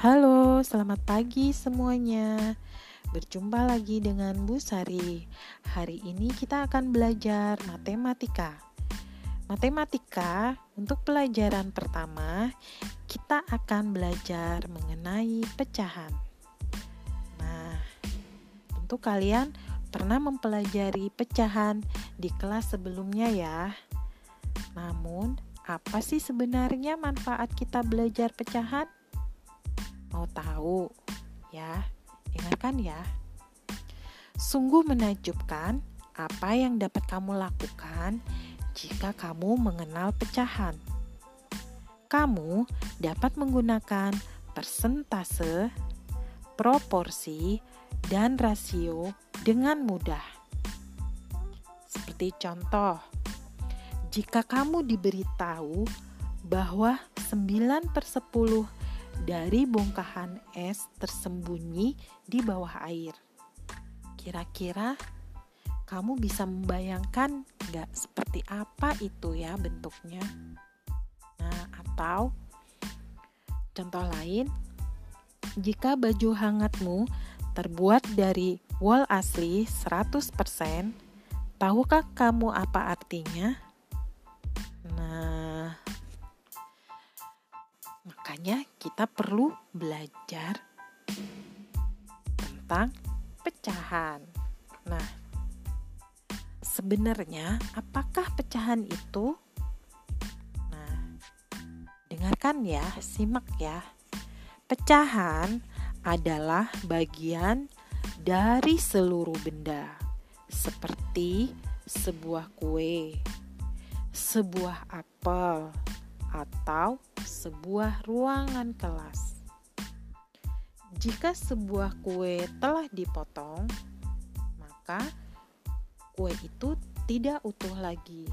Halo, selamat pagi semuanya. Berjumpa lagi dengan Bu Sari. Hari ini kita akan belajar matematika. Matematika untuk pelajaran pertama, kita akan belajar mengenai pecahan. Nah, tentu kalian pernah mempelajari pecahan di kelas sebelumnya ya. Namun, apa sih sebenarnya manfaat kita belajar pecahan? Mau tahu? Ya, dengarkan ya. Sungguh menakjubkan apa yang dapat kamu lakukan jika kamu mengenal pecahan. Kamu dapat menggunakan persentase, proporsi, dan rasio dengan mudah. Seperti contoh, jika kamu diberitahu bahwa 9 per 10 dari bongkahan es tersembunyi di bawah air. Kira-kira kamu bisa membayangkan nggak seperti apa itu ya bentuknya? Nah, atau contoh lain, jika baju hangatmu terbuat dari wool asli 100%, tahukah kamu apa artinya? Makanya kita perlu belajar tentang pecahan. Nah, sebenarnya apakah pecahan itu? Nah, dengarkan ya, simak ya. Pecahan adalah bagian dari seluruh benda, seperti sebuah kue, sebuah apel, atau sebuah ruangan kelas. Jika sebuah kue telah dipotong, maka kue itu tidak utuh lagi.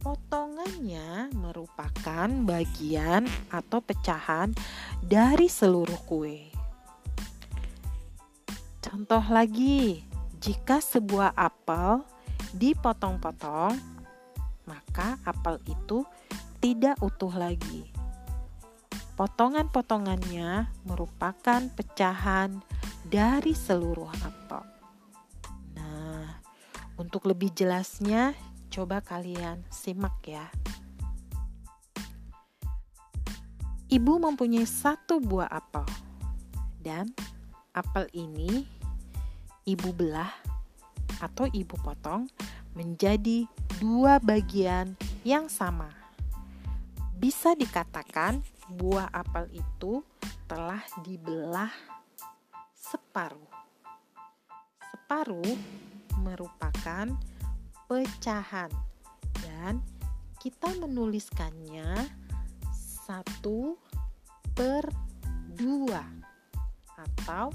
Potongannya merupakan bagian atau pecahan dari seluruh kue. Contoh lagi, jika sebuah apel dipotong-potong, maka apel itu tidak utuh lagi. Potongan-potongannya merupakan pecahan dari seluruh apel. Nah, untuk lebih jelasnya, coba kalian simak ya. Ibu mempunyai satu buah apel, dan apel ini ibu belah atau ibu potong menjadi dua bagian yang sama bisa dikatakan buah apel itu telah dibelah separuh. Separuh merupakan pecahan dan kita menuliskannya satu per dua atau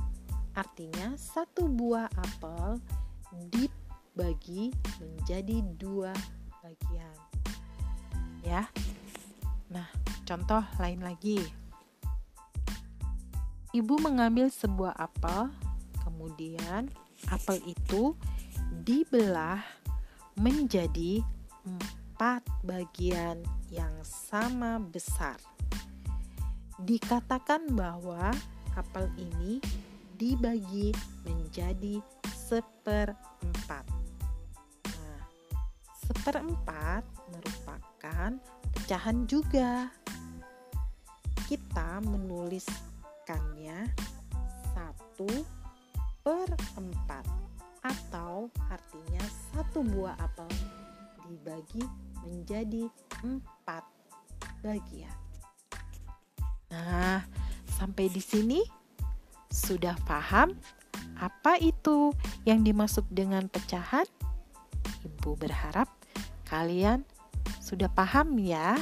artinya satu buah apel dibagi menjadi dua bagian ya Nah, contoh lain lagi. Ibu mengambil sebuah apel, kemudian apel itu dibelah menjadi empat bagian yang sama besar. Dikatakan bahwa apel ini dibagi menjadi seperempat. Nah, seperempat merupakan pecahan juga. Kita menuliskannya satu per empat atau artinya satu buah apel dibagi menjadi empat bagian. Nah, sampai di sini sudah paham apa itu yang dimaksud dengan pecahan? Ibu berharap kalian sudah paham ya?